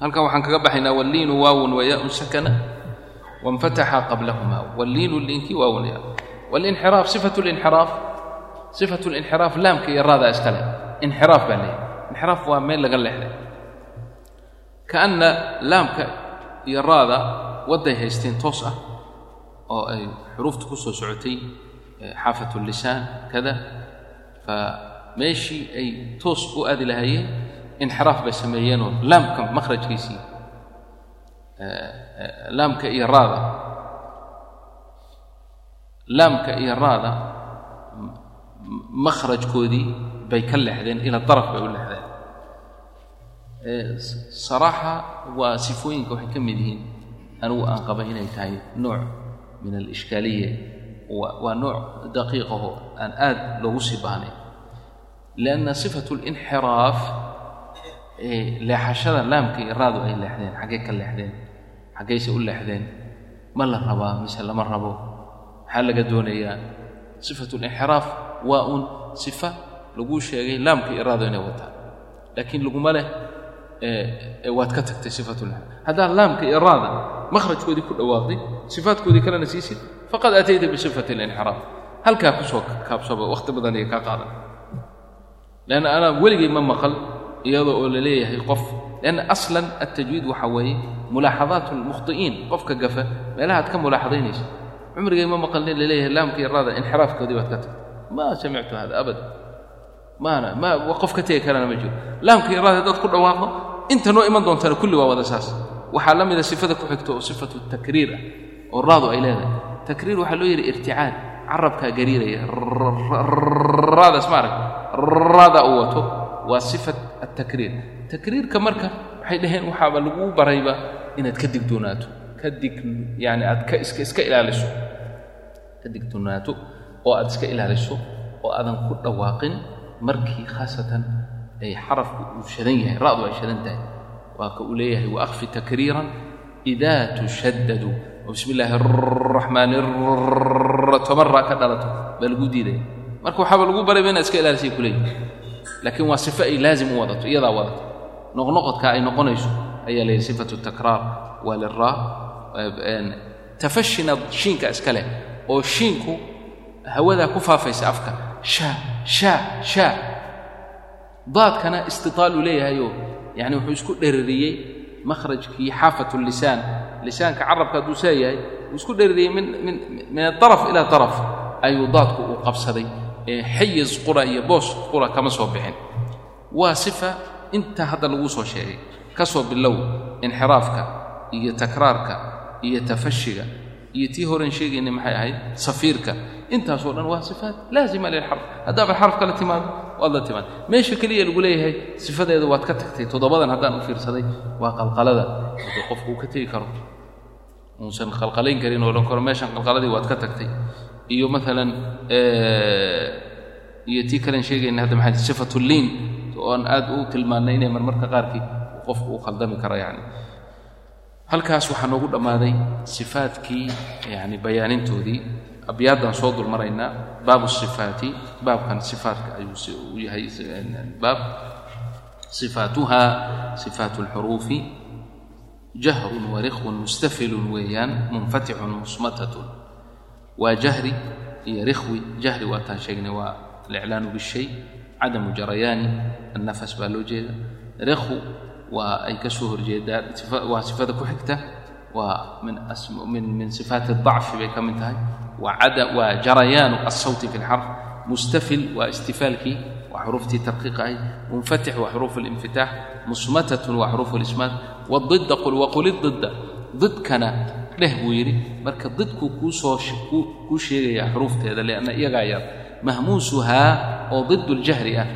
halkan waxaan kaga baxaynaa walliinu waawun wayaun sakana wainfataxa qablahuma. Walliinu liinkii waawun ya walinxiraaf sifatu linxiraaf sifatu linxiraaf laamka iyo raadaa iskale inxiraaf baa leeyahy inxiraaf waa meel laga leexday. Kaanna laamka iyo raada wadday haysteen toos ah oo ay xuruufta ku socotay xaafatu lisaan kada. Fa meeshii ay toos u aadi lahaayeen inxiraaf bay sameeyeenoo laamka makhrajkiisii laamka iyo raada. Laamka iyo raada makhrajkoodii bay ka leexdeen ila daraf bay u leexdeen. Saraaxa waa sifooyinka waxay ka mid yihiin anigu aan qaba inay tahay nooc min alishkaaliya waa nooc daqiiqaho aan aad loogu sii baahnayn. Lianna sifatu linxiraaf leexashada laamka iyo raadu ay leexdeen xaggay ka leexdeen xaggayse u leexdeen ma la rabaa mise lama rabo? Maxaa laga doonayaa? Sifatu linxiraaf waa uun sifa laguu sheegay laamka iyo raadu inay wataan. Laakiin laguma leh waad ka tagtay sifatu linxiraaf haddaad laamka iyo raada makhrajkoodii ku dhawaaqday sifaadkoodii kalena siisid faqad atayta bisifati linxiraaf halkaa ku soo kaabsaba wakhti badan iyo kaa qaadan. Leanna anaa weligay ma maqal iyadoo oo la leeyahay qof. Lianna aslan altajwiid waxaa weeye mulaaxadaat almukhti'iin qofka gafa meelaha ad ka mulaaxadaynayso cumrigay ma maqal nin la leeyahay laamka iyo raada inxiraafkoodii baad ka tagtay ma samictu hada abada maana ma qof ka tegi karana ma jiro. Laamka iyo raada haddaad ku dhawaaqdo inta noo iman doontana kulli waa wada saas. Waxaa la mida sifada ku xigto oo sifatu takriir ah oo raadu ay leedahay. Takriir waxaa loo yidhi irticaad carabkaa gariiraya. Raadaas ma arag raada uu wato waa sifat altakriir takriirka marka waxay dhaheen waxaaba laguu barayba inaad ka digdoonaato ka dig yani aad ka iska iska ilaaliso. Ka digdoonaato oo aad iska ilaaliso oo aadan ku dhawaaqin markii khaasatan ay xarafku uu shadan yahay ra'du ay shadan tahay. Waa ka uu leeyahay waakfi takriiran idaa tushaddadu. Oo bismi illaahi araxmaani toban ka dhalato baa lagu diidaya marka waxaaba lagu barayba inaad iska ilaalisay kuleeyihi laakiin waa sifo ay laazim u wadato iyadaa wadato. Noqnoqodka ay noqonayso ayaa leeyahy sifatu takraar waa tafashina shiinka iska leh oo shiinku hawadaa ku faafaysa afka. Shaa shaa shaa daadkana istitaal uu leeyahayoo yani wuxuu isku dherariyey makhrajkii xaafatu lisaan. Lisaanka carabka hadduu saa yahay uu isku dherariyey min min min adaraf ilaa daraf ayuu daadku uu qabsaday xayiz qura iyo boos qura kama soo bixin. Waa sifa intaa hadda laguu soo sheegay. Ka soo bilow inxiraafka iyo takraarka iyo tafashiga iyo tii horen sheegaynay maxay ahayd? Safiirka. Intaasoo dhan waa sifaat laazima lilxarf haddaaba xaraf kala timaado waad la timaad meesha keliya lagu leeyahay sifadeeda waad ka tagtay. Toddobadan haddaan u fiirsaday waa qalqalada. Qofku uu ka tegi karo uusan qalqalayn karin oo odhan karo meeshan qalqaladii waad ka tagtay iyo maalan iyo tii kalen sheegayna hadda maxay sifatu liin oon aad u tilmaannay inay marmarka qaarkii qofku uu khaldami karo yani halkaas waxaa noogu dhammaaday sifaadkii yani bayaanintoodii abyaaddan soo dul baabu sifaati baabkan sifaatka ayuu u yahay baab sifaatuha sifaatu alxuruufi jahrun warikhun mustafilun weeyaan munfatixun musmatatun waa jahri iyo rikhwi. Jahri waataan sheegnay waa aliclaanu bishay cadamu jarayaani annafas baa loo jeeda. Rikhwu waa ay ka horjeedaan waa sifada ku xigta waa min sifaati adacfi bay ka mid tahay. Waa jarayaanu alsawti fi lxarf mustafil waa istifaalkii waa xuruuftii tarqiiqa ahayd munfatix waa xuruuf alinfitaax musmatatun waa xuruuf alismaat wadidda qul waqul ididda didkana dheh buu yidhi marka didku kuu soo kuu sheegayaa xuruufteeda lianna iyagaa yar mahmuusuhaa oo didu ljahri ah.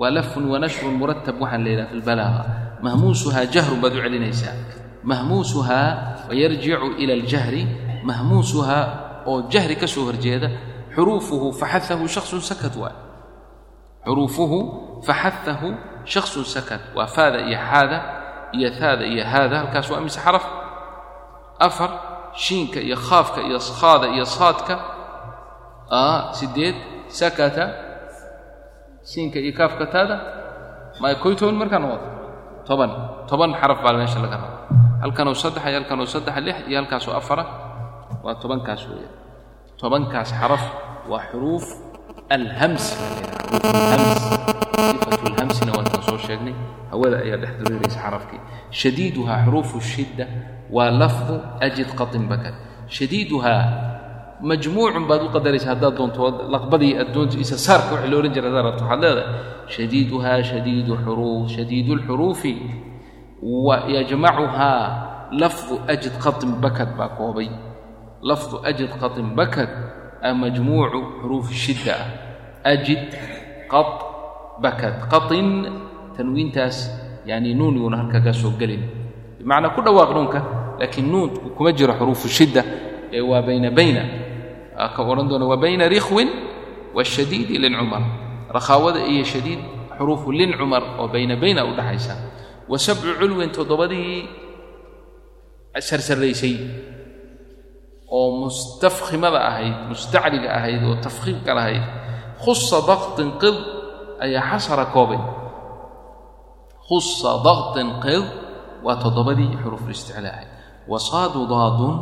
Waa lafun wanashrun muratab waxaan la yidhaha fi mahmuusuhaa jahrun baad u celinaysaa. Mahmuusuhaa wayarjicu ila aljahri mahmuusuhaa oo jahri ka soo horjeeda xuruufuhu faxaahu shaksun sakat waay xuruufuhu faxaahu shaksun sakat. Waa faada iyo xaada iyo haada iyo haada halkaas waa mise xaraf afar shiinka iyo khaafka iyo khaada iyo saadka sideed sakata shiinka iyo kaafka taada ma koy toban markaa noqoto? Toban. Toban xaraf baa meesha laga raba halkanoo saddex iyo halkanoo saddex lix iyo halkaasoo afara waa tobankaas weeyaan tobankaas xaraf waa xuruuf alhams hams sifatu lhamsina waan kan soo sheegnay. Hawada ayaa dhex dareeraysa xarafkii. Shadiiduhaa xuruufu shidda waa lafdu ajid qatin bakad shadiiduhaa majmuucun baad u qadaraysa haddaad doonto laqbadii aad doonto isa saarka wixii la odhan jira haddaad rabto. Waxaad leedahay shadiiduhaa shadiidu xuruuf shadiidu lxuruufi yajmacuhaa lafdu ajid qatin bakad baa koobay. Lafdu ajid qatin bakad a majmuucu xuruufi shidda ah. Ajid qad bakad. Qatin tanwiintaas yani nuun yuuna halka kaa soo gelin. Bimacnaa ku dhawaaq nuunka laakiin nuunku kuma jiro xuruufu shidda ee waa bayna bayna. Ka odhan doona waa bayna rikhwin waashadiidi lincumar rakhaawada iyo shadiid xuruufu lincumar oo bayna bayna u dhaxaysa. Wa sabcu culwin toddobadii sarsaraysay oo mustafkhimada ahayd mustacliga ahayd oo tafkhiimka lahayd. Khusa daktin qid ayaa xasara koobay. Khusa daktin qid waa toddobadii xuruufulisticlaa ahayd wasaadu daadun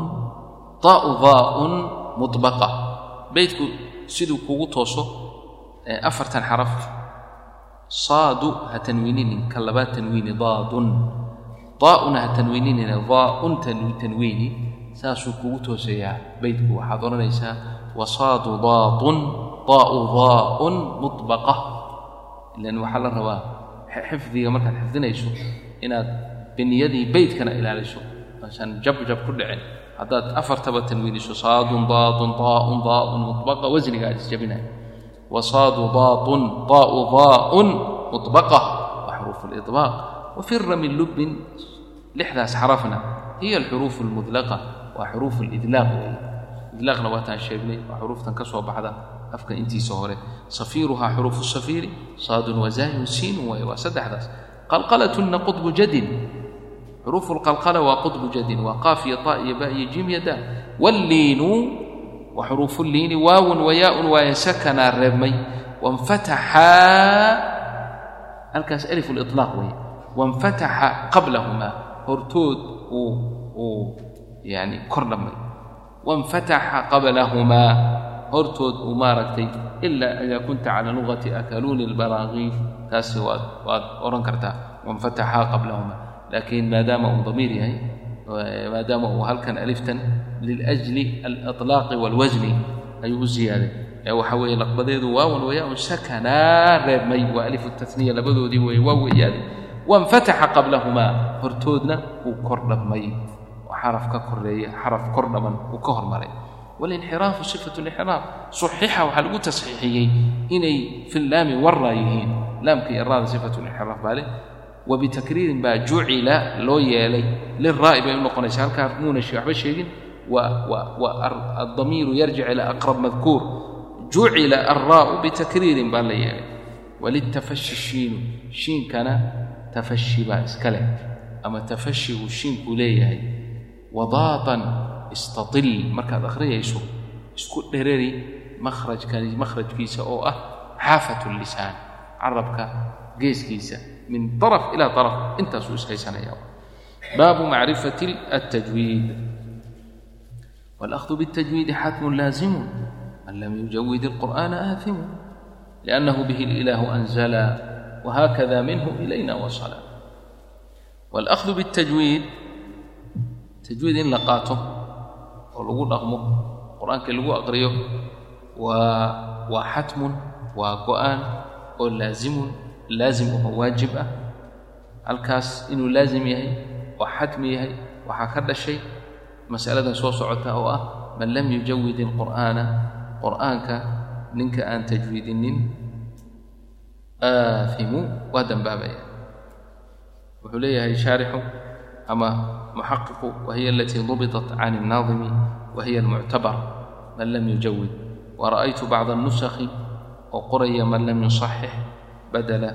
daa'u daa'un mudbaqa siduu kugu tooso afartan xaraf saadu ha tanwiininin ka labaad tanwiini daadun daa'una ha tanwiininina daa'un tanwiini saasuu kugu toosayaa beydku waxaad odhanaysaa wasaadu daadun daa'u daa'un mudbaqa ilan waxaa la rabaa xifdiga markaad xifdinayso inaad biniyadii beydkana ilaaliso asan jabjab ku dhicin. Haddaad afartaba tanwiiniso saadun daadun daa'un daa'un mudbaqa wasniga aad isjabinaya wasaadu daadun daa'u daa'un mudbaqa wa xuruufu lidbaaq wafira min lubbin lixdaas xarafna hiya alxuruufu almudlaqa waa xuruufu lidlaaq weeye idlaaqna waataan sheegnay waa xuruuftan ka soo baxda afka intiisa hore. Safiiruhaa xuruufu safiiri saadun wazaayun siinun waaye waa saddexdaas. Qalqalatunna qudbu jadin xuruufu lqalqala waa qudbu jadin waa qaaf iyo ta iyo ba iyo jim iyo daa walliinu wa xuruufu liini waawun wayaaun waaye sakanaa reebmay wanfataxaa halkaas alif liطlaaq weeye wanfataxa qablahumaa hortood uu uu yani kor dhammay wanfataxa qablahumaa hortood uu maaragtay ilaa idaa kunta cala lugati akaluuni lbaraaqiif taasi waad waad odhan kartaa. Wanfataxa qablahumaa laakiin maadaama uu damiir yahay maadaama uu halkan aliftan liljli aliطlaaqi wاlwasni ayuu u ziyaaday waxa weeye laqbadeedu waawan wayaaun sakanaa reebmay waa alifu tasniya labadoodii weeye waa weeyaaday wanfataxa qablahumaa hortoodna uu kor dhamay xaraf ka koreeya xaraf kor dhaman uu ka hormaray walinxiraafu sifatu linxiraaf suxixa waxaa lagu tasxiixiyey inay fi laami waraa yihiin laamka iyo raada sifatu linxiraaf baa leh wabitakriirin baa jucila loo yeelay liraa'i bay u noqonaysa halkaa muuna waxba sheegin waadamiiru yarjic ilaa aqrab madkuur jucila alraa'u bitakriirin baa la yeelay walitafashi shiinu shiinkana tafashi baa iska leh ama tafashi uu shiinkuu leeyahay wadaatan istatil markaad akhriyayso isku dhereri makhrajkani makhrajkiisa oo ah xaafatu lisaan carabka geeskiisa min طرف ilى طرف. intaasuu ishaysanaya baabu macrifaة التajwiid واlأkhذ bالتajwiidi xatm laazim man lam yuجawid الqur'ana آaثimu لأnah bih الإlah أnزla وhakذa minhu إlayna waصla واlأkhذ bالتajwiid tajwiid in la qaato oo lagu dhaqmo qur'aankii lagu aqriyo waa waa xatmun waa go'aan oo laazimun laazim oo waajib ah halkaas inuu laazim yahay oo xatmi yahay waxaa ka dhashay masalada soo socota oo ah man lam yujawid ilqur'aana qur'aanka ninka aan tajwiidinin aafimu waa dambaabaya wuxuu leeyahay shaarixu ama muxaqiqu wahiya alatii dubitat can الnaadimi wahiya almuctabar man lam yujawid wara'aytu bacda الnusakhi oo qoraya man lam yusaxix badla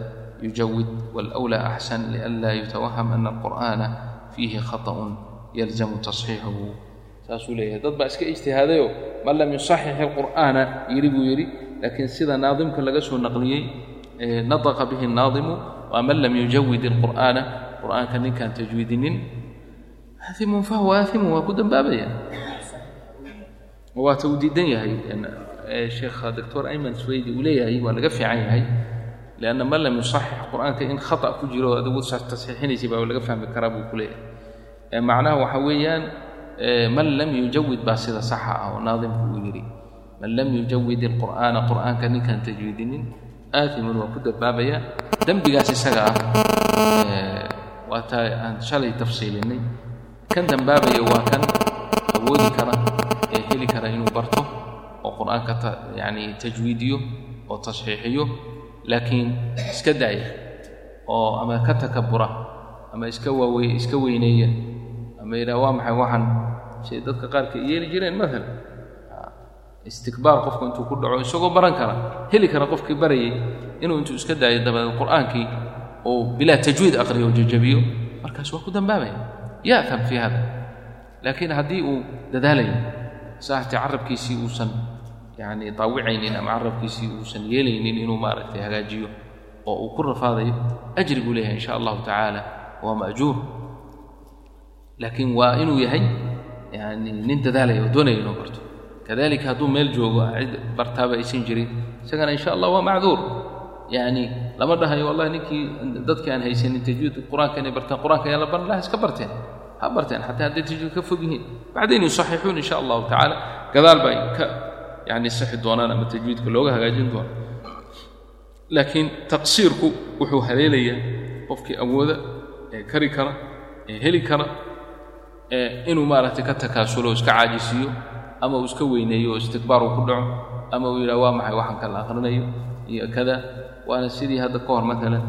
yujawid wاlأwlى أxsan lianla yutawaham ana alqur'ana fiihi khaطأun yalzamu tasxiixuhu saasuu leeyahay dad baa iska ijtihaadayo man lam yuصaxix اlqur'aana yidhi buu yidhi laakiin sida naadimka laga soo naqliyey nataqa bihi الnaadimu waa man lam yujawid اlqur'aana qur'aanka ninkaan tajwiidinin aaimun fahuwa aaimun waa ku dambaabaya waata uu diidan yahay sheekha doctor ayman swaydi uu leeyahay waa laga fiican yahay lianna man lam yusaxix qur'aanka in khata ku jiro adigu tasxiixinaysa baa laga fahmi karaa buu ku leeyahay macnaha waxa weeyaan man lam yujawid baa sida saxa ah oo naadimku uu yidhi man lam yujawid ilqur'aana qur'aanka ninkaan tajwiidinin aaimun waa ku dambaabaya dembigaas isaga ah waataa aan shalay tafsiilinay kan dambaabaya waa kan awoodi kara ee heli kara inuu barto oo qur'aanka yani tajwiidiyo oo tasxiixiyo laakiin iska daaya oo ama ka takabura ama iska waawe iska weyneeya ama yidhaha waa maxay waxaan shay dadka qaarka yeeli jireen? Maalan istikbaar qofku intuu ku dhaco isagoo baran kara heli kara qofkii barayay inuu intuu iska daayo dabadeed qur'aankii oo bilaa tajwiid aqriyo oo jajabiyo markaas waa ku dambaabaya ya'tam fii hada laakiin haddii uu dadaalayo saaxtii carabkiisii uusan yani daawicaynin ama carabkiisii uusan yeelaynin inuu maaragtay hagaajiyo oo uu ku rafaadayo ajri buu leeyahay insha allahu tacaala. Waa ma'juur. Laakiin waa inuu yahay yani nin dadaalaya oo doonaya inuu barto. Kadalika hadduu meel joogo cid bartaaba aysan jirin isagana insha allah waa macduur yani lama dhahayo wallahi ninkii dadkii aan haysanin tajwiid qur'aanka inay bartaan qur'aanka ayaa la baran laha iska barteen. Ha barteen xataa hadday tajwiid ka fog yihiin. Bacdayn yusaxixuun insha allahu tacaala. Gadaal ba ay ka yani sixi doonaan ama tajwiidka looga hagaajin doono. Laakiin taqsiirku wuxuu haleelayaa qofkii awooda ee kari kara ee heli kara ee inuu maaragtay ka takaasulo iska caajisiiyo ama uu iska weyneeyo oo istikbaar uu ku dhaco ama uu yidhaha waa maxay waxaan kala akhrinayo iyo kada waana sidii hadda ka hor maalan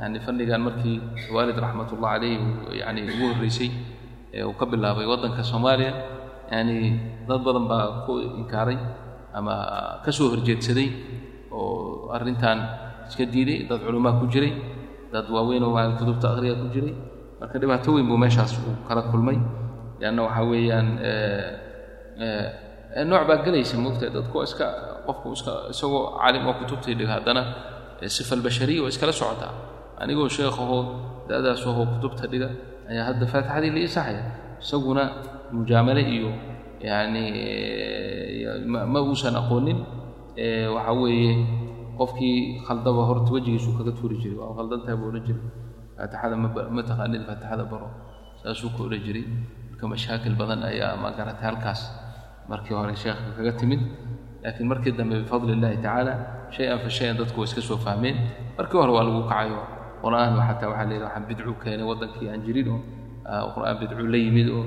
yani fannigan markii waalid raxmatullah calayh yani ugu horreysay ee uu ka bilaabay waddanka soomaaliya yani dad badan baa ku inkaaray ama ka soo horjeedsaday oo arrintan iska diiday dad culumaa ku jiray dad waaweyn oo maaa kutubta akhriya ku jiray. Marka dhibaato weyn buu meeshaas uu kala kulmay. Leanna waxaa weeyaan nooc baa gelaysa moogtahay dadku iska qofku iska isagoo caalim oo kutubtii dhiga haddana sifa albashariya waa iskala socotaa anigoo sheekhahoo da'daas ahoo kutubta dhiga ayaa hadda faatixadii la isaxaya isaguna mujaamale iyo yani ma uusan aqoonin waxa weeye qofkii khaldaba horta wejigiisuu kaga tuuri jiray waa khaldantahay buu odhan jiray faatixada ma taqaanid faatixada baro saasuu ka odhan jiray. Marka mashaakil badan ayaa ma garatay halkaas markii hore sheekha kaga timid. Laakiin markii dambe bifadli illahi tacaala shay-an fa shay-an dadku waa iska soo fahmeen markii hore waa lagu kacayo qur'aan xataa waxaa yidhi waxaan bidcu keenay waddankii aan jirin oo qur'aan bidcu la yimid oo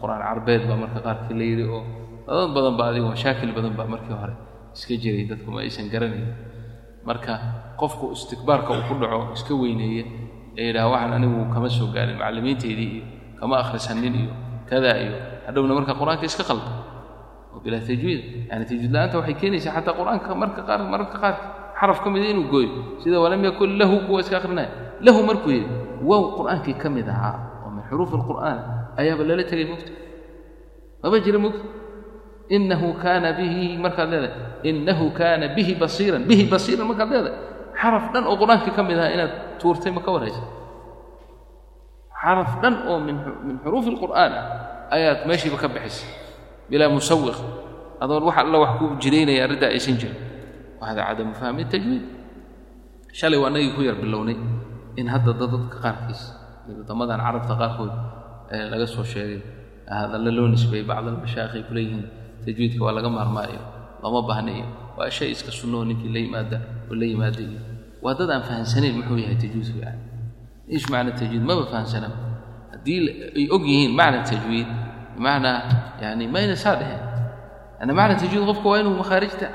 qur'aan carbeed baa marka qaarkii la yidhi oo dad badan ba adigo mashaakil badan baa markii hore iska jiray dadku ma aysan garanayn marka qofku istikbaarka uu ku dhaco iska weyneeye ee yidhaha waxaan anigu kama soo gaarin macallimiintaydii iyo kama akhrisanin iyo kada iyo hadhowna marka qur'aanka iska qalda. Oo bilaa tajwiid. Yani tajwiid la'aanta waxay keenaysaa xataa qur'aanka marka qaar mararka qaar xaraf ka mida inuu gooyo. Sida walam yakun lahu kuwa iska akhrinaya. Lahu markuu yidhi wow qur'aankii ka mid ahaa xuruuf alqur'aan ayaaba lala tegay mugta maba jira mugta inahu kaana bihi markaad leedahay inahu kaana bihi basiiran bihi basiiran markaad leedahay xaraf dhan oo qur'aankii ka mid ahaa inaad tuurtay ma ka waraysa xaraf dhan oo min xuruufi alqur'aan ah ayaad meeshiiba ka bixisay bilaa musawiq adoon wax alla wax ku jidaynaya arrintaa aysan jirin wahada cadamu fahmi tajwiid shalay waa annagii ku yar bilownay in hadda dadadka qaarkiis wadamadan carabta qaarkood laga soo sheegay hadalla loo nisbeeyey bacd almashaayikh ay ku leeyihiin tajwiidka waa laga maarmaayo lama baahna iyo waa shay iska sunnoo ninkii la yimaada oo la yimaada iyo waa dad aan fahamsanayn muxuu yahay tajwiidku yani iish macna tajwiid maba fahamsana haddii ay og yihiin macna tajwiid bimacnaa yani mayna saa dheheen yani macna tajwiid qofka waa inuu makhaarijta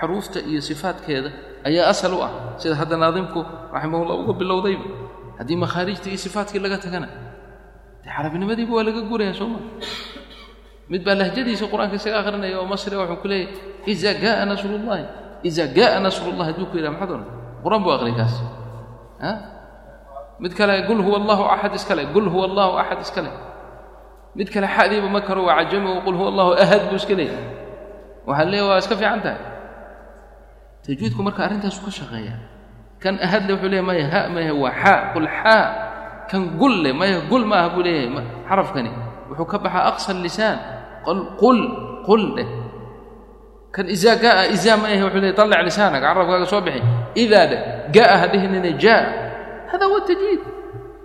xaruufta iyo sifaadkeeda ayaa asal u ah. Sida hadda naadimku raximahullah uga bilowdayba haddii makhaarijta iyo sifaadkii laga tagana dee carabinimadiiba waa laga guraya soo ma? Mid baa lahjadiisa qur'aanka isaga akhrinaya oo masri wuxuu ku leeyahy iza gaaa nasrullahi iza gaaa nasrullahi hadduu ku yidhaha maxaad oran? Qur'aan buu aqriyay kaas. Mid kale qul huwa allahu axad iskale qul huwa allahu axad iskale mid kale xadiiba ma karo waa cajami oo qul huwa allahu ahad buu iska leeyahy waxaa leeyahy waa iska fiican tahay. Tajwiidku marka arrintaasu ka shaqeeya kan ahadle wuxuu leeyahy maya ha maahe waa xaa qul xaa kan gulle maya gul ma aha buu leeyahay. Xarafkani wuxuu ka baxaa aqsa lisaan. Qul qul dheh kan izaa gaa izaa ma yahe wuxuu leeyahy طallec lisaanag carabkaaga soo bixi. Idaa dheh ga'a ha dhihinina jaa. Hada huwa tajwiid.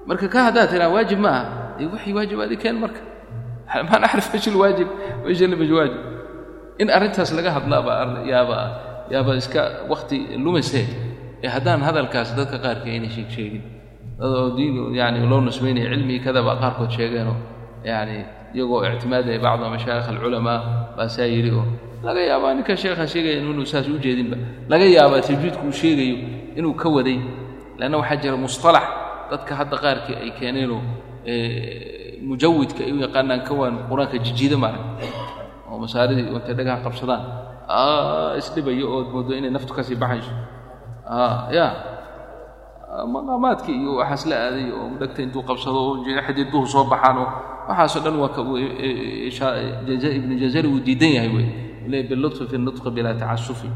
Marka ka haddaad tiraa waajib ma aha. Dee waxay waajibaadi keen marka. Maan axrif ish lwaajib ish lmajwaajib in arrintaas laga hadlaabaa yaaba yaaba iska wakti lumisee haddaan hadalkaas dadka qaarka ayna sheeg sheegin. Dadoo diin yani loo nisbaynaya cilmigii kadaba qaarkood sheegeenoo yani iyagoo ictimaadaya bacdu mashaayikh alculamaa baa saa yidhi oo laga yaabaa ninka sheekha sheegaya inuu saas u laga yaabaa tajwiidku uu sheegayo inuu ka waday. Leanna waxaa jira musطalax dadka hadda qaarkii ay keeneenoo mujawidka ay u yaqaanaan kawaan qur'aanka jijiida maarag oo masaaridii intay dhagaha qabsadaan. Isdhibayo ood moodo inay naftu ka sii baxayso ya. Maqaamaadkii iyo waxaas la aaday oo dhegta intuu qabsado oo xadiiduhu soo baxaan oo waxaasoo dhan waa ibnu jazari uu diidan yahay wey. Le bilutfi fi nutqi bilaa tacasufi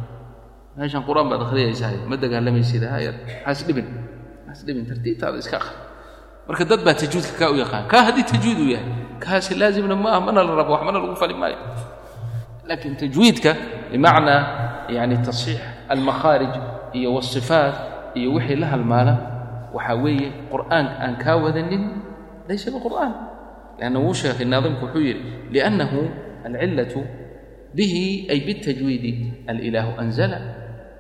meeshan qur'aan baad akhriyaysahay ma dagaalamaysid hayar haas dhibin haas dhibin tartiibtaada iska akhri. Marka dad baa tajwiidka kaa u yaqaan kaa haddii tajwiid uu yahay kaasi laazimna ma ah mana la rabo wax mana lagu fali maayo. Laakiin tajwiidka bimacnaa yani tasxiix almakhaarij iyo wasifaat iyo wixii la halmaala waxaa weeye qur'aan aan kaa wadanin laysa biqur'aan lanna wuu sheekhay naadimku wuxuu yidhi liannahu alcillatu bihi ay bitajwiidi alilaahu anzala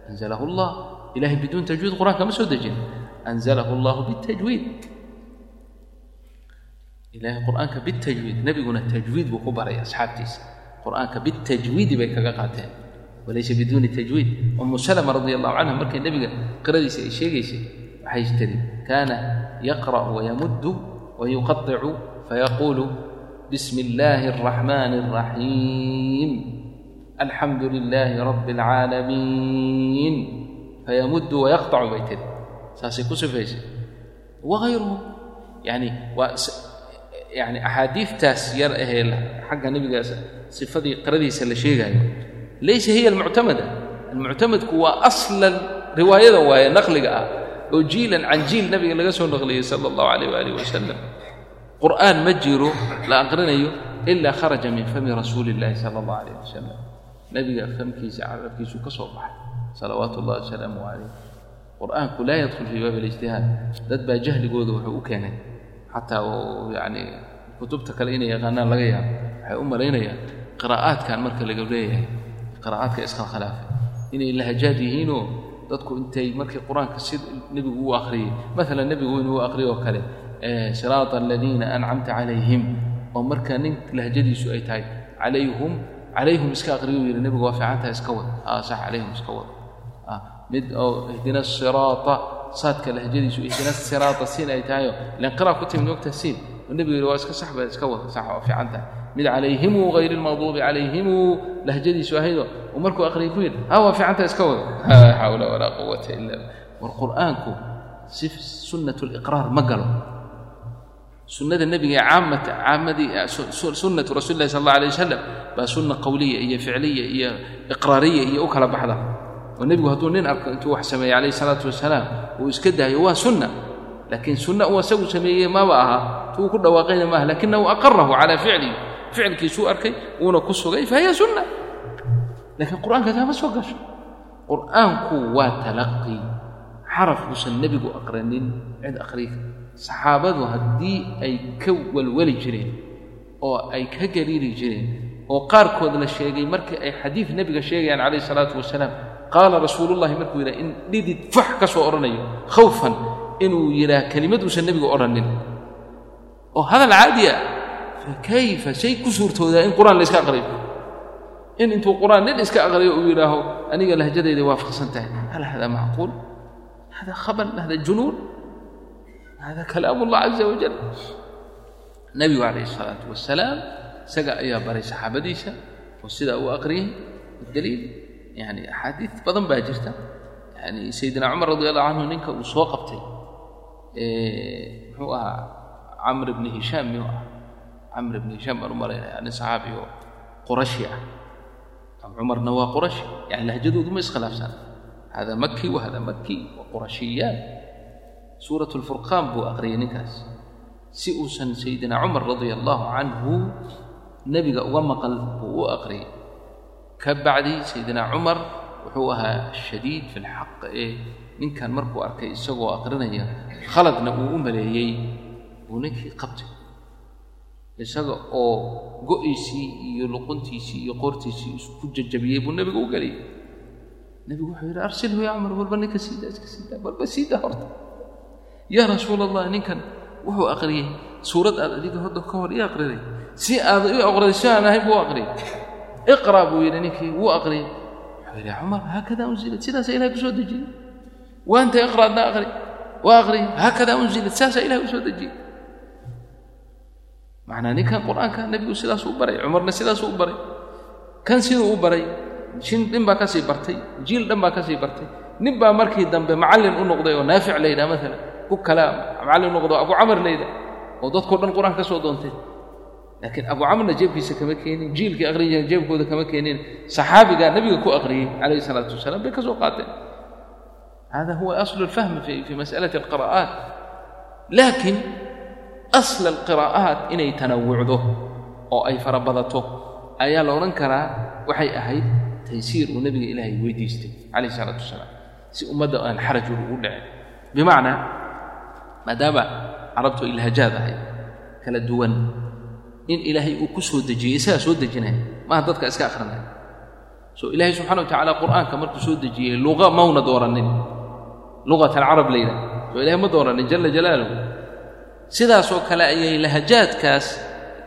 anzalahu allah ilahay biduun tajwiid qur'aanka ma soo dejin. Anzalahu allahu bitajwiid ilahay qur'aanka bitajwiid nebiguna tajwiid buu ku baray asxaabtiisa. Qur'aanka bitajwiidi bay kaga qaateen walaysa biduuni tajwiid umu salama radi allahu canha markay nebiga qiradiisa ay sheegaysay waxay tiri kaana yaqra'u wayamuddu wayuqaطicu fayaquulu bismi illaahi الraxmani الraxiim alxamdu lilaahi rabbi اlcaalamiin fayamuddu wayaqطacu bay tiri saasay ku sifaysay wagayruhu yani waa yani axaadiidtaas yar ahee xagga nebigaas sifadii qiradiisa la sheegaayo laysa hiya almuctamada almuctamadku waa aslan riwaayada waaye naqliga ah oo jiilan can jiil nabiga laga soo naqliyey sala allahu calayh waaalih wasalam qur'aan ma jiro la aqrinayo ilaa kharaja min fami rasuuli illahi sala allahu calayh wasalam nebiga famkiisa carabkiisuu ka soo baxay salawaatu ullahi wasalaamu calayh qur'aanku laa yadkhul fii baabi alijtihaad dad baa jahligooda wuxuu u keenay xataa oo yacni kutubta kale inay yaqaanaan laga yaabo waxay u malaynayaan qiraa'aadkan marka laga leeyahay qiraa'aadka iskhilkhilaafay inay lahajaad yihiinoo dadku intay markii qur'aanka si nebigu u akhriyey maalan nebigu inuu akhriyo oo kale siraata aladiina ancamta calayhim. Oo marka nin lahjadiisu ay tahay calayhum calayhum iska akhriyo yidhi nebigu waa fiicantaha iska wad. Aa sax calayhum iska wad. Mid oo ihdina asiraata saadka lahjadiisu ihdina siraata siin ay tahayo ilan qira'a ku timid mogta siin? Oo nebigu yidhi waa iska sax ba iska wad. Sax waa fiicantaha mid calayhimu hayr lmaqduubi calayhimu lahjadiisu ahaydoo uu markuu aqriyay ku yidhi ha waa fiicanta iska wado laa xawla walaa quwata ila war qur'aanku si sunnat liqraar ma galo. Sunnada nebiga ee caamata caamadii sunnatu rasuli llahi sal allah alay wasalam baa sunna qowliya iyo ficliya iyo iqraariya iyo u kala baxda. Oo nebigu hadduu nin arko intuu wax sameeyey calayhi salaatu wasalaam uu iska daayo waa sunna. Laakiin sunna uu asagu sameeyey maba aha tuu ku dhawaaqayna maaha lakinahu aqarahu calaa ficlihi ficilkiisuu arkay wuuna ku sugay fahiya sunna. Laakiin qur'aanka taama soo gasho. Qur'aanku waa talaqi xaraf uusan nebigu aqranin cid aqriya saxaabadu haddii ay ka walwali jireen oo ay ka gariiri jireen oo qaarkood la sheegay markii ay xadiid nebiga sheegayaan calayhi salaatu wasalaam qaala rasuulullahi markuu yidhaha in dhidid fax ka soo odhanayo khawfan inuu yidhaah kelimad uusan nebigu odhanin oo hadal caadi ah fakayfa shay ku suurtoodaa in qur'aan la iska aqriyo in intuu qur'aan nin iska aqriyo uu yidhaaho aniga lahjadayda waafaqsan tahay hal hada macquul hada khabal hada junuun hada kalaam allah caza wajal nebigu calayhi isalaatu wasalaam isaga ayaa baray saxaabadiisa oo sidaa uu aqriyey daliil yani axaadiid badan baa jirta yani sayidina cumar radi allahu canhu ninka uu soo qabtay muxuu ahaa camr bni hishaam miyuu ah camr bni hishaam baan u malaynaya nin saxaabi oo qurashi ah cumarna waa qurashi yani lahjadoodu ma iskhilaafsan hada maki wa maki qurashiyaan suurat lfurqaan buu aqriyay ninkaas si uusan sayidina cumar radia allaahu canhu nebiga uga maqal buu u aqriyay ka bacdi sayidina cumar wuxuu ahaa shadiid fi lxaq ee ninkan markuu arkay isagoo aqrinaya khaladna uu u maleeyey buu ninkii qabtay isaga oo go'iisii iyo luquntiisii iyo qoortiisii isku jajabiyey buu nebiga u geliyey. Nebigu wuxuu yidhi arsilhu ya cumar walba ninka siidaa iska siidaa walba siidaa horta. Yaa rasuul allah ninkan wuxuu aqriyey suurad aad adiga hodda ka hor ii aqriday si aad ii aqriday si aan ahayn buu aqriyey. Iqra buu yidhi ninkii wuu aqriyey. Wuxuu yidhi cumar haakada unzilat sidaasa ilahay ku dejiyey. Waanta iqra adna waa aqriyey haakada unzilat saasaa ilahay u dejiyey macnaa ninkan qur'aanka nebigu sidaasuu u baray cumarna sidaasuu u baray. Kan siduu u baray shin nin baa ka bartay jiil dhan baa ka bartay. Nin baa markii dambe macallin u noqday oo naafic la yidhaha maalan ku kala macallin noqdo abu camar la yidhaha oo dadkao dhan qur'aan ka doontay. Laakiin abu camarna jeebkiisa kama keenin jiilkii aqrin jireen jeebkooda kama keenin saxaabigaa nebiga ku aqriyey calayhi salaatu wasalaam bay ka qaateen. Hada huwa aslu alfahmi fi fi mas'alati alqira'aat. Laakiin asla alqiraa'aat inay tanawucdo oo ay farabadato ayaa la odhan karaa waxay ahayd taysiir uu nebiga ilaahay weydiistay calayhi salaatu wasalaam si ummadda aan xaraj ugu dhicin. Bimacnaa maadaama carabtu ilhaajaad ahayd kala duwan in ilaahay uu ku soo dejiyey isagaa soo dejinaya maaha dadka iska akhrinaya so ilaahay subxana wa tacaala qur'aanka markuu soo dejiyey luqa mauna dooranin. Luqat alcarab la yidhaha so ilahay ma dooranin jala jalaaluhu sidaasoo kale ayay lahajaadkaas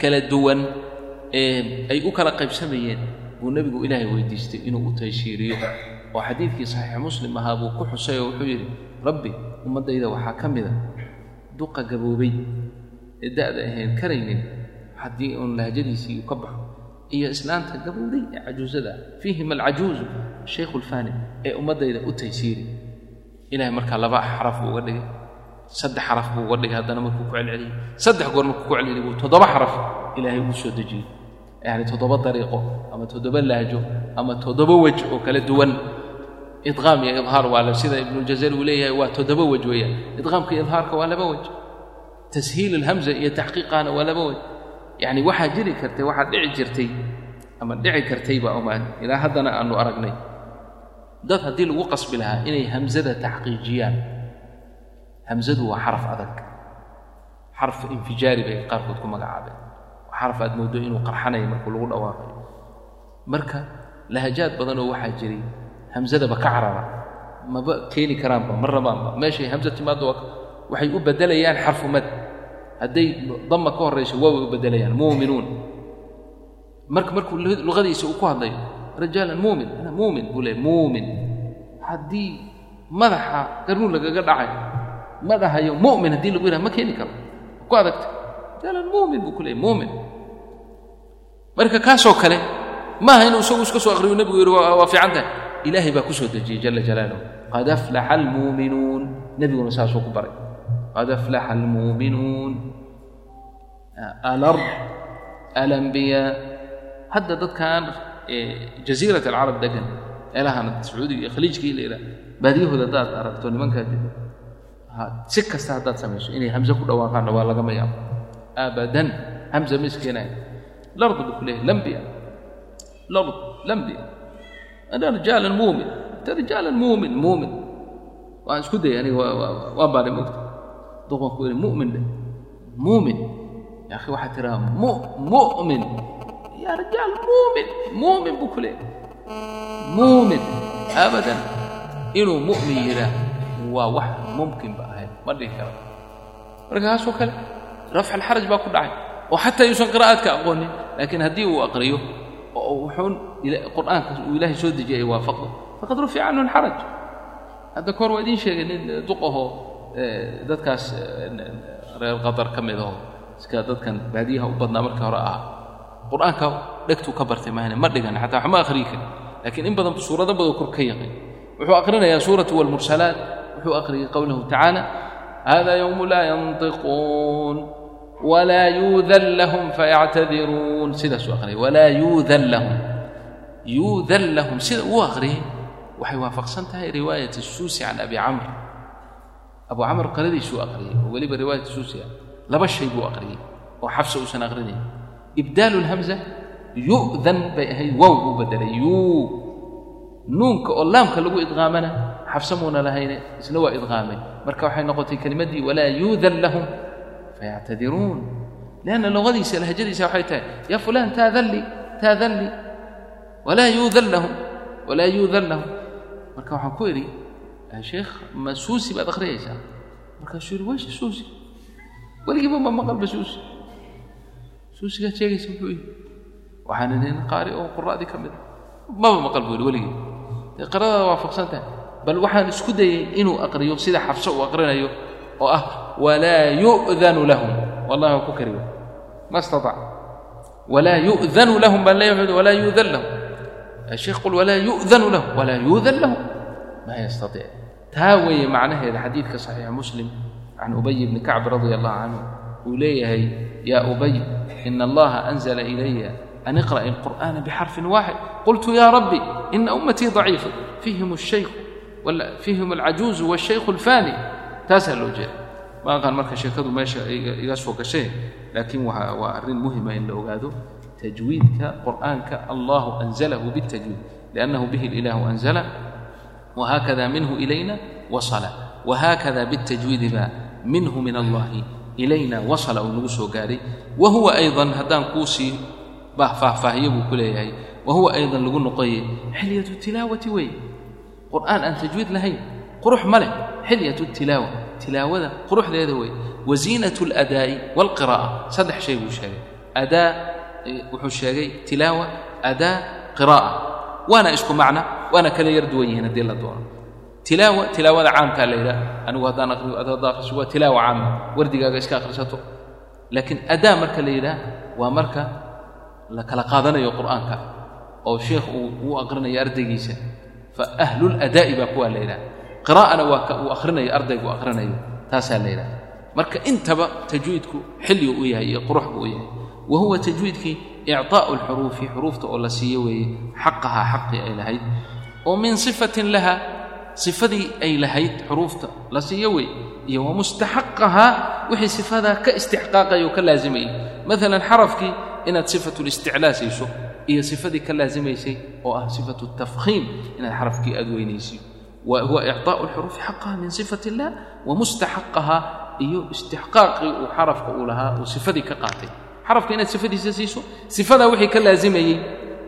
kala duwan ay u kala qaybsamayeen buu nebigu ilaahay weydiistay inuu u tayshiiriyo oo xadiidkii saxiix muslim ahaa buu ku xusay oo wuxuu yidhi rabbi ummaddayda waxaa ka mida duqa gaboobay ee da'da ahayn karaynin haddii uun lahajadiisii uu ka baxo iyo islaanta gabowday ee cajuusada fiihima alcajuuzu shaykhu lfaani ee ummaddayda u taysiiri. Ilahay markaa laba xaraf uga dhigay saddex xaraf buu uga dhigay haddana markuu ku celceliyey. Saddex goor markuu ku celceliyey buu toddoba xaraf ilaahay uu soo dejiyey. Yacni toddoba dariiqo ama toddoba lahjo ama toddoba wej oo kala duwan. Idqaam iyo idhaar waa la sida ibnujazari uu leeyahay waa toddoba wej weeyaan. Idqaamka iyo idhaarka waa laba wej tashiil alhamza iyo taxqiiqaana waa laba wej yacni waxaa jiri kartay waxaa dhici jirtay ama dhici kartayba omaan ilaa haddana aanu aragnay. Dad haddii lagu qasbi lahaa inay hamzada taxqiijiyaan hamzadu waa xaraf adag. Xarf infijaari bay qaarkood ku magacaabeen. Xaraf aad mooddo inuu qarxanayo markuu lagu dhawaaqayo marka lahajaad badanoo waxaa jiray hamzadaba ka carara. Maba keeni karaanba ma rabaanba. Meeshay hamza timaaddo waxay u beddelayaan xarfu mad. Hadday dama ka horrayso waaway u beddelayaan. Muuminuun. Marka markuu luqadiisa uu ku hadlayo rajaalan muumin muumin buu leey muumin. Haddii madaxa garnuun lagaga dhacay ma dhahayo mu'min haddii lagu yidhaha ma keeni karo. Ku adagta. Rajaalan muumin buu ku muumin marka kaasoo kale maaha inuu isagu iska soo aqriyo nebigu yidhi waa fiican tahay. Ilaahay baa ku soo dejiyey jala jalaaluhu. Qad aflaxa almuuminuun nebiguna saasuu ku baray. Qad aflaxa almuuminuun alard. Alambiyaa hadda dadkan jaziirat alcarab degan meelahan sacuudiga iyo khaliijkii la yidhaha baadiyahooda haddaad aragto nimankaa si kasta haddaad samayso inay hamse ku dhawaaqaanna waa lagama yaabo. Abadan hamsa ma iskeenayn lardu buu ku leeyahy lambiya. Lard lambiya. Ana rijaalan muumin. Anta rijaalan muumin muumin. Waan isku dayay aniga waan baanay mogta doqon ku mu'min dhe muumin. Ya akhi waxaa tiraa mu'min yaa rijaal muumin. Muumin buu ku leeyahy muumin. Abadan inuu mu'min yidhaah waa wax mumkinba ma dhihi karo. Markaasoo kale rafc alxaraj baa ku dhacay oo xataa yuusan qira'aadka aqoonin laakiin haddii uu aqriyo oo wuxuun qur'aanka uu ilaahay soo dejiyay ay waafaqdo faqad rufica canhu alxaraj. Hadda kahor waa idiin sheegay nin eh, duqahoo eh, dadkaas eh, reer qatar ka mid oo iska dadkan baadiyaha u badnaa markii hore ah qur'aanka dhegtuu ka bartay maahne ma dhigan xataa waxma akhriyi karin. Laakiin in badan suurado badan kor ka yaqin. Wuxuu aqrinayaa suuratu walmursalaat wuxuu aqriyay qowlahu tacaala hada yowmu laa yantiquun walaa yuudan lahum fayactadiruun sidaasuu aqriyay walaa yuudan lahum yuudan lahum sida uu aqriyay waxay waafaqsan tahay riwaayat suusi can abi camr abu camr qaladiisuu aqriyay oo weliba riwaayat suusi laba shay buu aqriyey oo xabsa uusan aqrinayn ibdaalu lhamza yu'dan bay ahayd wow buu bedelay yuu nuunka oo laamka lagu idqaamana xabsa muuna lahayne isna waa idqaamay. Marka waxay noqotay kelimaddii walaa yuudan lahum fayactadiruun. Lianna luqadiisa lahjadiisa waxay tahay yaa fulaan taadan li taadan li walaa yuudan lahum walaa yuudan lahum. Marka waxaan ku idhi sheekh ma suusi baad akhriyaysaa markaasuu yidhi weysha suusi. Weligiiba ma maqalba suusi. Suusigaad sheegaysa muxuu yihi waxaan idhi nin qaari oo qura'dii ka mid a maba maqal buu yidhi weligii. Dee qiradaada waafaqsan tahay bal waxaan isku dayey inuu aqriyo sida xabso uu aqrinayo oo ah walaa yu'danu lahum wallahi waa ku kariyo ma istatac walaa yu'danu lahum baan leeyahay walaa yu'dan lahum الشيخ قل ولا يؤذن له ولا يؤذن له ما يستطيع تاوي معناه هذا حديث صحيح مسلم عن أبي بن كعب رضي الله عنه وليه يا أبي إن الله أنزل إلي أن اقرأ القرآن بحرف واحد قلت يا ربي fihim alcajuuzu wاshaykhu اlfaani taasaa loo jeeda baankan marka sheekadu meesha iga soo gashay laakiin waa arrin muhima ah in la ogaado tajwiidka qur'aanka allahu anzalahu biاtajwiid liannahu bihi اlilaahu anzala whaakada minhu ilayna wasala. Whaakada biاtajwiidi baa minhu min allahi ilayna wasala uu nagu soo gaaray. Wa huwa aydan haddaan kuu sii faahfaahiyo buu ku leeyahay. Wa huwa aydan lagu noqoye xilyaةu tilaawati wey qur'aan aan tajwiid lahayn qurux ma leh. Xilyatu tilaawa. Tilaawada quruxdeeda wey wasiinatu اladaa'i wاlqiraa'a saddex shay buu sheegay. Adaa wuxuu sheegay tilaawa adaa qiraa'a. Waana isku macna waana kala yar duwan yihiin haddii la doono. Tilaawa tilaawada caamkaa la yidhaha anigu haddaan aqriyo ad haddaa waa tilaawa caama. Wardigaaga iska akhrisato. Laakiin adaa marka la yidhaha waa marka la kala qaadanayo qur'aanka oo sheekh uu uu ardaygiisa fa ahlulada'i baa kuwaa la yidhaha qiraa'ana waa ka uu akhrinayo ardaygu akhrinayo taasaa la yidhaha marka intaba tajwiidku xilligu u yahay iyo qurux buu u yahay. Wa huwa tajwiidkii icطaa'u alxuruufi xuruufta oo la siiyo weeye xaqahaa xaqii ay lahayd. Oo min sifatin laha sifadii ay lahayd xuruufta la siiyo weeye iyo wa mustaxaqahaa wixii sifadaa ka istixqaaqaya ka laazimayay maalan xarafkii inaad sifatu listiclaa siiso iyo sifadii ka laazimaysay oo ah sifatu tafkhiim inaad xarafkii aad weynaysiyo wa huwa icطaa'u alxuruufi xaqaha min sifat illah wa mustaxaqahaa iyo istixqaaqii uu xarafka uu lahaa uu sifadii ka qaatay. Xarafka inaad sifadiisa siiso sifadaa wixii ka laazimayey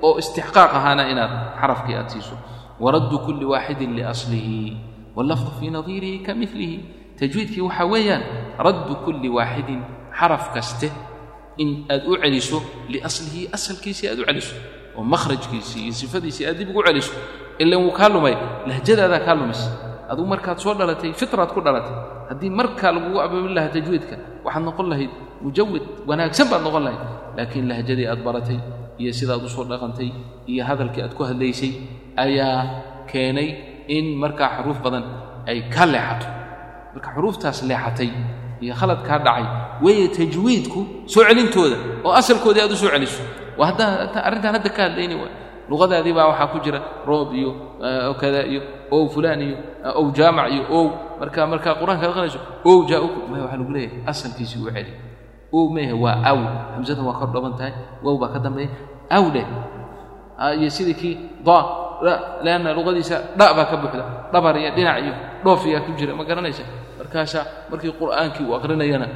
oo istixqaaq ahaana inaad xarafkii aad siiso. Waraddu kulli waaxidin liaslihi wallafdu fii nadiirihi ka tajwiidkii waxaa weeyaan raddu kulli waaxidin xaraf kaste in aad u celiso liaslihi asalkiisii aad u celiso oo makhrajkiisii iyo sifadiisii aad dib ugu celiso. Ilan wuu kaa lumay lahjadaadaa kaa lumis aduu markaad soo dhalatay fitraad ku dhalatay. Haddii markaa lagugu abaabin lahaa tajwiidka waxaad noqon lahayd mujawid wanaagsan baad noqon lahayd laakiin lahjadii aad baratay iyo sidaad u soo dhaqantay iyo hadalkii aad ku hadlaysay ayaa keenay in markaa xuruuf badan ay ka leexato. Marka xuruuftaas leexatay iyo khalad kaa dhacay weeye tajwiidku soo celintooda oo asalkoodii aad u soo celiso. Waa haddaa arrintaan hadda ka hadlayni waay luqadaadii baa waxaa ku jira roob iyo kada iyo ow fulaan iyo ow jaamac iyo ow marka markaa qur'aanka aqrinayso ow maya waxaa lagu leeyahay asalkiisii u celi ow meehe waa aw. Hamsadan waa kor dhaban tahay. Wow baa ka dambeeya aw dheh iyo sidii kii da leanna luqadiisa dha baa ka buuxda. Dhabar iyo dhinac iyo dhoofiyaa ku jira. Ma garanaysa? Markaasaa markii qur'aankii uu aqrinayana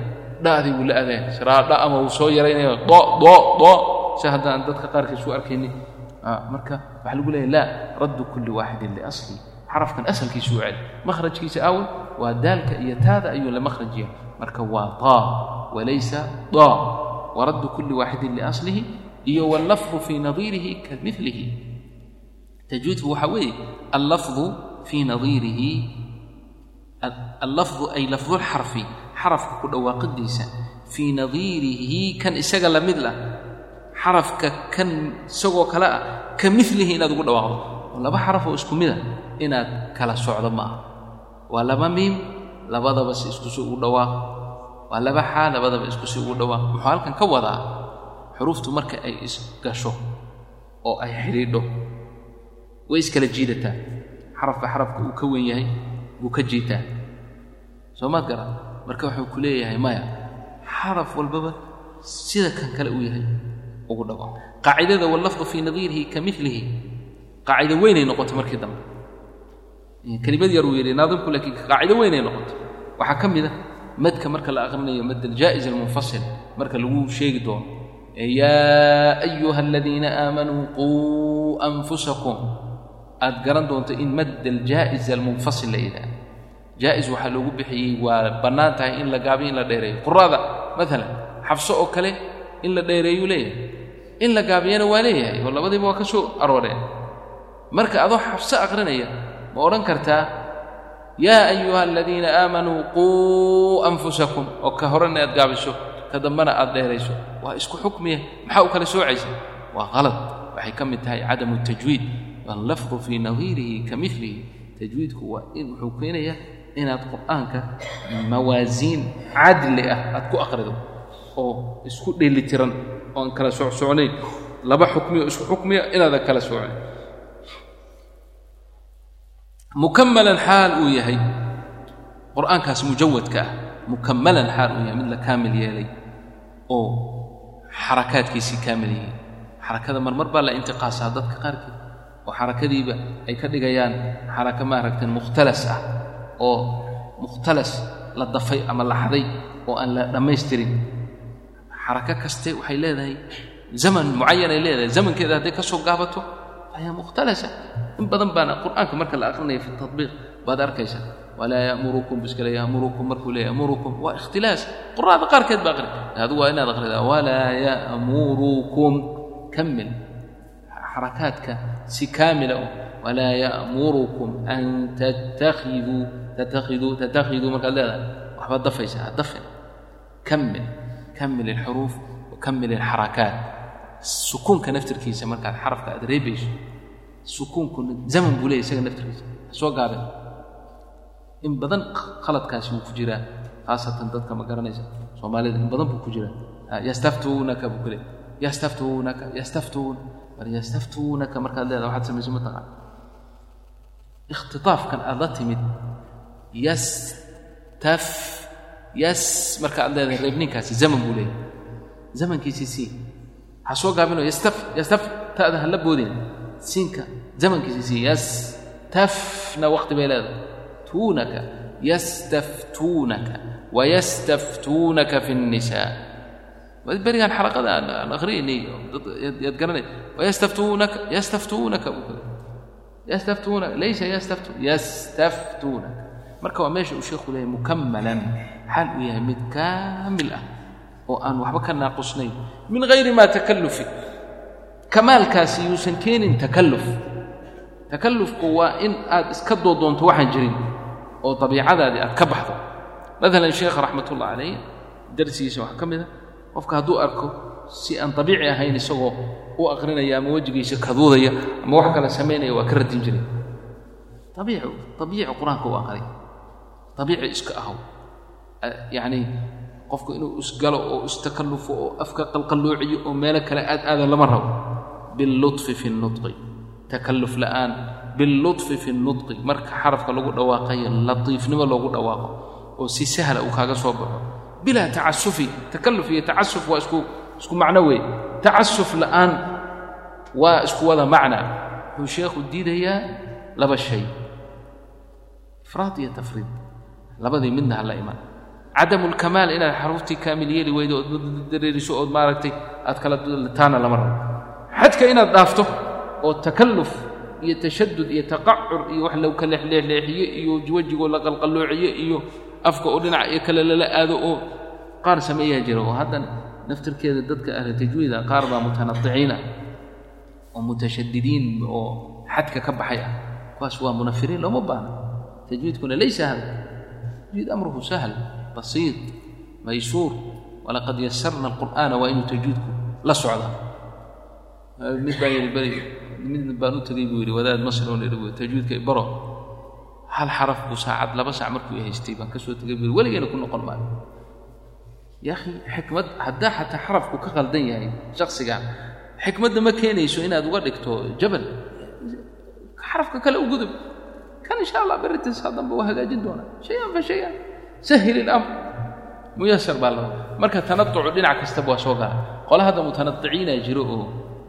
dha'dii wuu la adeen siraa dha ama uu soo yaraynaya do do do si haddaan dadka qaarkiis u arkaynin. Marka waxaa lagu leeyahy laa raddu kulli waaxidin liasli xarafkan asalkiisu u celi makhrajkiisa awal waa daalka iyo taada ayuu la makhrajiya marka waa taa walaysa da. Waraddu kulli waaxidin liaslihi iyo wallafdu fii nadiirihi ka tajwiidku waxaa weeye allafdu fii nadiirihi. Allafdu ay lafdulxarfi xarafka ku dhawaaqidiisa fii nadiirihi kan isaga la mid lah. Xarafka kan isagoo kale ah ka milihi inaad ugu dhawaaqdo. Laba xaraf oo isku mida inaad kala socdo ma aha. Waa laba miim labadaba si isku si ugu dhawaaq. Waa laba xaa labadaba isku si ugu dhawaaq. Wuxuu halkan ka wadaa xuruuftu marka ay isgasho oo ay xidhiidho. Way iskala jiidataa. Xarafka xarafka uu ka wen yahay buu ka jiitaa. Soo maad garan marka wuxuu ku leeyahay maya xaraf walbaba sida kan kale uu yahay ugu dhago qaacidada wallafdu fii nadiirihi ka milihi qaacido weynay noqotay markii dambe. Kelimad yar uu yidhi naadimku laakiin qaacido weynay noqotay waxaa ka mid a madka marka la aqrinayo mad aljaa'is almunfasil marka lagu sheegi doono yaa ayuha aladiina aamanuu quu anfusakum. Aad garan doonto in mad aljaa'is almunfasil la yidhaha jaa'is waxaa loogu bixiyey waa bannaan tahay in la gaabiyo in la dheereeyo. Qurada maalan xabso oo kale in la dheereeyuu leeyahay. In la gaabiyana waa leeyahay oo labadiiba waa ka soo arooreen. Marka adoo xabso aqrinaya ma odhan kartaa yaa ayuha aladiina aamanuu quu anfusakum oo ka horena aad gaabiso ka dambena aad dheerayso. Waa isku xukmiya maxaa u kala soocaysa? Waa qalad waxay ka mid tahay cadamu tajwiid. Wallafdu fii nadiirihi ka milihi tajwiidku waa in wuxuu keenayaa inaad qur'aanka mawaasiin cadli ah aad ku aqrido oo isku dheelitiran oon kala socsocnayn laba xukmiyo isku xukmiya inaadan kala soocnayn mukamalan xaal uu yahay qur'aankaas mujawadka ah mukamalan xaal uu yahay mid la kaamil yeelay oo xarakaadkiisii kaamil yihiin xarakada marmar baa la intiqaasaa dadka qaarkeed oo xarakadiiba ay ka dhigayaan xaraka maaragta mukhtalas ah oo mukhtalas la dafay ama la xaday oo aan la dhammaystirin. Xarako kaste waxay leedahay zaman mucayan ay leedahay. Zamankeeda hadday ka soo gaabato ayaa mukhtalasa. In badan baana qur'aanka marka la aqrinaya fi tatbiiq baad arkaysa. Walaa ya'murukum biskale ya'murukum markuu leeyahy ya'murukum. Waa ikhtilaas. Qur'aada qaarkeed baa aqri adigu waa inaad aqridaa walaa ya'murukum kamil. Xarakaadka si kaamila walaa ya'murukum an tattakhiduu tattakhiduu tattakhiduu markaad leedahay. waxbaad dafaysa ha dafin kamil kamil alxuruuf wa kamil alxarakaat sukuunka naftirkiisa markaad xarafka aad reebayso sukuunkuna zaman buu leeyahy isaga naftirkiisa. Ha soo gaaben in badan khaladkaasi wuu ku jiraa khaasatan dadka ma garanaysa. Soomaalida in badan buu ku jiraa. Yastaftuunaka buu ku leeyahy yastaftuunaka yastaftuun. Mar yastaftuunaka markaad leedahay waxaad samayso mataqaan ikhtitaafkan aad la timid yastaf yas marka aad leedahay reebninkaasi zaman buu leeyahay. Zamankiisii sii ha soo gaabino yastaf yastaf ta'da ha boodin. Siinka zamankiisii sii yastafna waqti bay leedahay. Tuunaka yastaftuunaka wayastaftuunaka fi الnisaa berigaan xalaqada aan akhriyaynay yaad garanay. Wayastaftuunaka yastaftuunaka yastaftuunaka laysa yastaftu yastaftuunaka marka waa meesha uu sheekhu leeyahay mukamalan xaal uu yahay mid kaamil ah oo aan waxba ka naaqusnayn. Min hayri maa takallufi. Kamaalkaasi yuusan keenin takalluf. Takallufku waa in aad iska doodoonto waxaan jirin oo dabiicadaadii aad ka baxdo. Maalan sheekha raxmatullah calayh darsigiisa waxaa ka mid a qofka hadduu arko si aan dabiici ahayn isagoo u aqrinaya ama wejigiisa kaduudaya ama wax kale samaynaya waa ka radin jiray. Abiici qur'aanka u aqray abiici iska ahow yacni qofku inuu isgalo oo istakallufo oo afka qalqalloociyo oo meelo kale aad aada lama rabo billuطfi fi الnudqi takalluf la'aan billuطfi fi الnudqi marka xarafka lagu dhawaaqayo latiifnimo loogu dhawaaqo oo si sahla uu kaaga soo baxo bilaa tacasufi takalluf iyo tacasuf waa isku isku macno weeye tacasuf la'aan waa isku wada macna wuxuu sheekhu diidayaa laba shay ifraad iyo tafriid labadii midna hala iman. Cadamu inaad xaruuftii kaamil yeeli weydo ood dareeriso ood maaragtay aad kala taana lama rabo. Xadka inaad dhaafto oo takalluf iyo tashadud iyo taqacur iyo wax lagu ka leexleexleexiye iyo wejigoo la qalqalloociye iyo afka oo dhinac iyo kale lala aado oo qaar sameeyaa jira oo haddana naftirkeeda dadka ahla tajwiida qaar baa mutanadiciina oo mutashadidiin oo xadka ka baxay ah. Kuwaas waa munafiriin looma baahna. Tajwiidkuna laysa hada amruhu sahl basiid maysuur walaqad yasarna alqur'aana waa inuu tajwiidku la socdaa mid baa yidhi beri mid baan u tegey buu yidhi wadaad masri oo yidhi tajwiidka baro hal xaraf buu saacad laba saac markuu haystay baan ka soo tegay buu yidhi weligeena ku noqon maayo ya akhi xikmad haddaa xataa xarafku ka qaldan yahay shaksigan xikmadda ma keenayso inaad uga dhigto jabal xarafka kale u gudub kan insha allah berritis hadanba waa hagaajin doonaa shay-an fa shay-an sahil ilamr muyasar baa la rabaa marka tanatucu dhinac kastaba waa soo gala qole hadda mutanadiciina jiro oo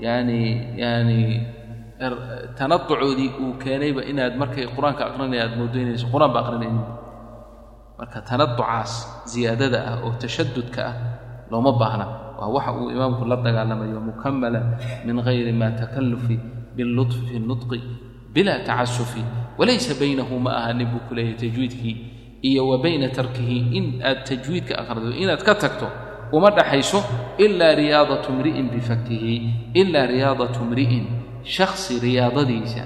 yaani yaani tanatucoodii uu keenayba inaad markay qur'aanka aqrinaya aad moodaynayso qur'aan ba aqrinaynin marka tanatucaas ziyaadada ah oo tashadudka ah looma baahna waa waxa uu imaamku la dagaalamayo mukamala min gayri ma takallufi billuطfi fi nutqi bila tacasufi walaysa baynahu ma aha nin buu ku leeyahay tajwiidkii iyo wa bayna tarkihi in aad tajwiidka aqrido inaad ka tagto uma dhaxayso ilaa riyaadatu mri'in bifakihi ilaa riyaadatu mri'in shakhsi riyaadadiisa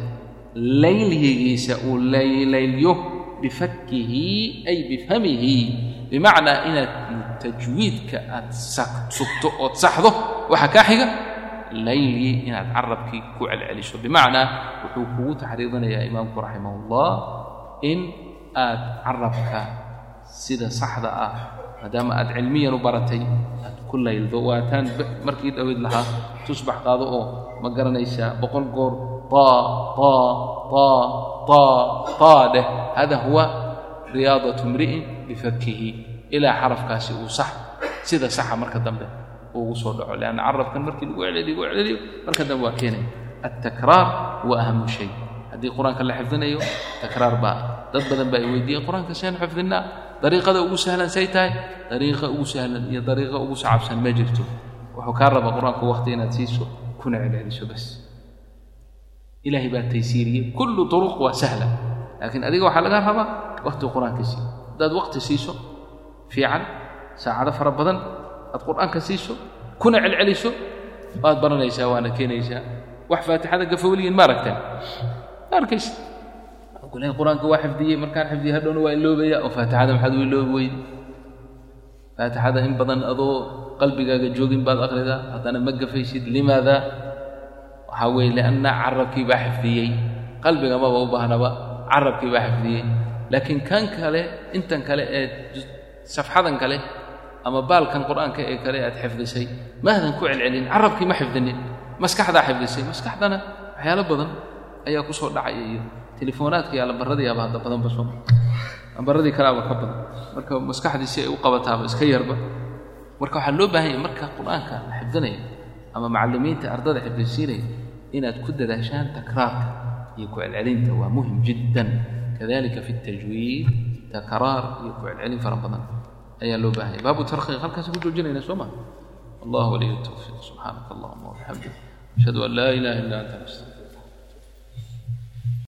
laylyigiisa uu laylaylyo bifakihi ay bifhamihi bimacnaa inaad tajwiidka aad sugto ood saxdo waxaa kaa xiga layli inaad carabkii ku celceliso. Bimacnaa wuxuu kugu taxriidinayaa imaamku raximah ullah in aad carabka sida saxda ah maadaama aad cilmiyan u baratay aad ku layldo. Waataan markii dhaweyd lahaa tusbax qaado oo ma garanaysaa boqol goor taa dheh. Hada huwa riyaadatu mri'in bifakihi ilaa xarafkaasi uu sax sida saxa marka dambe ugu soo dhaco leanna carabkan markii lagu celceliyo lagu celceliyo marka dambe waa keenaya altakraar huwa ahamu shay. Haddii qur'aanka la xifdinayo takraar baa dad badan baa ay weydiiyeen qur'aanka seen xifdinaa dariiqada ugu sahlan say tahay dariiqa ugu sahlan iyo dariiqa ugu sacabsan ma jirto. Wuxuu kaa raba qur'aanka waqti inaad siiso kuna celceliso bas. Ilaahay baa taysiiriyey kullu turuq waa sahla. Laakiin adiga waxaa laga rabaa waqti qur'aanka siiyo haddaad waqti siiso fiican saacado fara badan aad qur'aanka siiso kuna celceliso waad baranaysaa waana keenaysaa. Wax faatixada gafowliyin ma aragteen ma arkaysa kulahay qur'aanka waa xifdiyey markaan xifdiyey hadhowna waa iloobaya oo faatixada maxaad u iloobi weyde faatixada in badan adoo qalbigaaga joogin baad akhridaa haddana ma gafaysid. Limaada? Waxaa weeye lianna carabkii baa xifdiyey. Qalbiga maba u baahnaba carabkii baa xifdiyey. Laakiin kan kale intan kale ee safxadan kale ama baalkan qur'aanka ee kale aad xifdisay maadan ku celcelin carabkii ma xifdinin maskaxdaa xifdisay maskaxdana waxyaalo badan ayaa ku dhacaya iyo telefonaadka iyo hadda badanba soo lambaradii kaleaba ka badan. Marka maskaxdii si ay u qabataaba iska yarba. Marka waxaa loo baahan yahay marka qur'aanka la xifdinaya ama macallimiinta ardada xifdisiinaya inaad ku dadaashaan takraarka iyo ku celcelinta waa muhiim jiddan. Kadalika fi اtajwiid takraar iyo ku celcelin fara badan ayaa loo baahan yahay. Baabu tarkhiiq halkaasi ku joojinayna soo ma. Allah waliy الtawfiiq subxaanaka allahuma wabixamdik ashhadu an laa ilaha illa anta nastaqir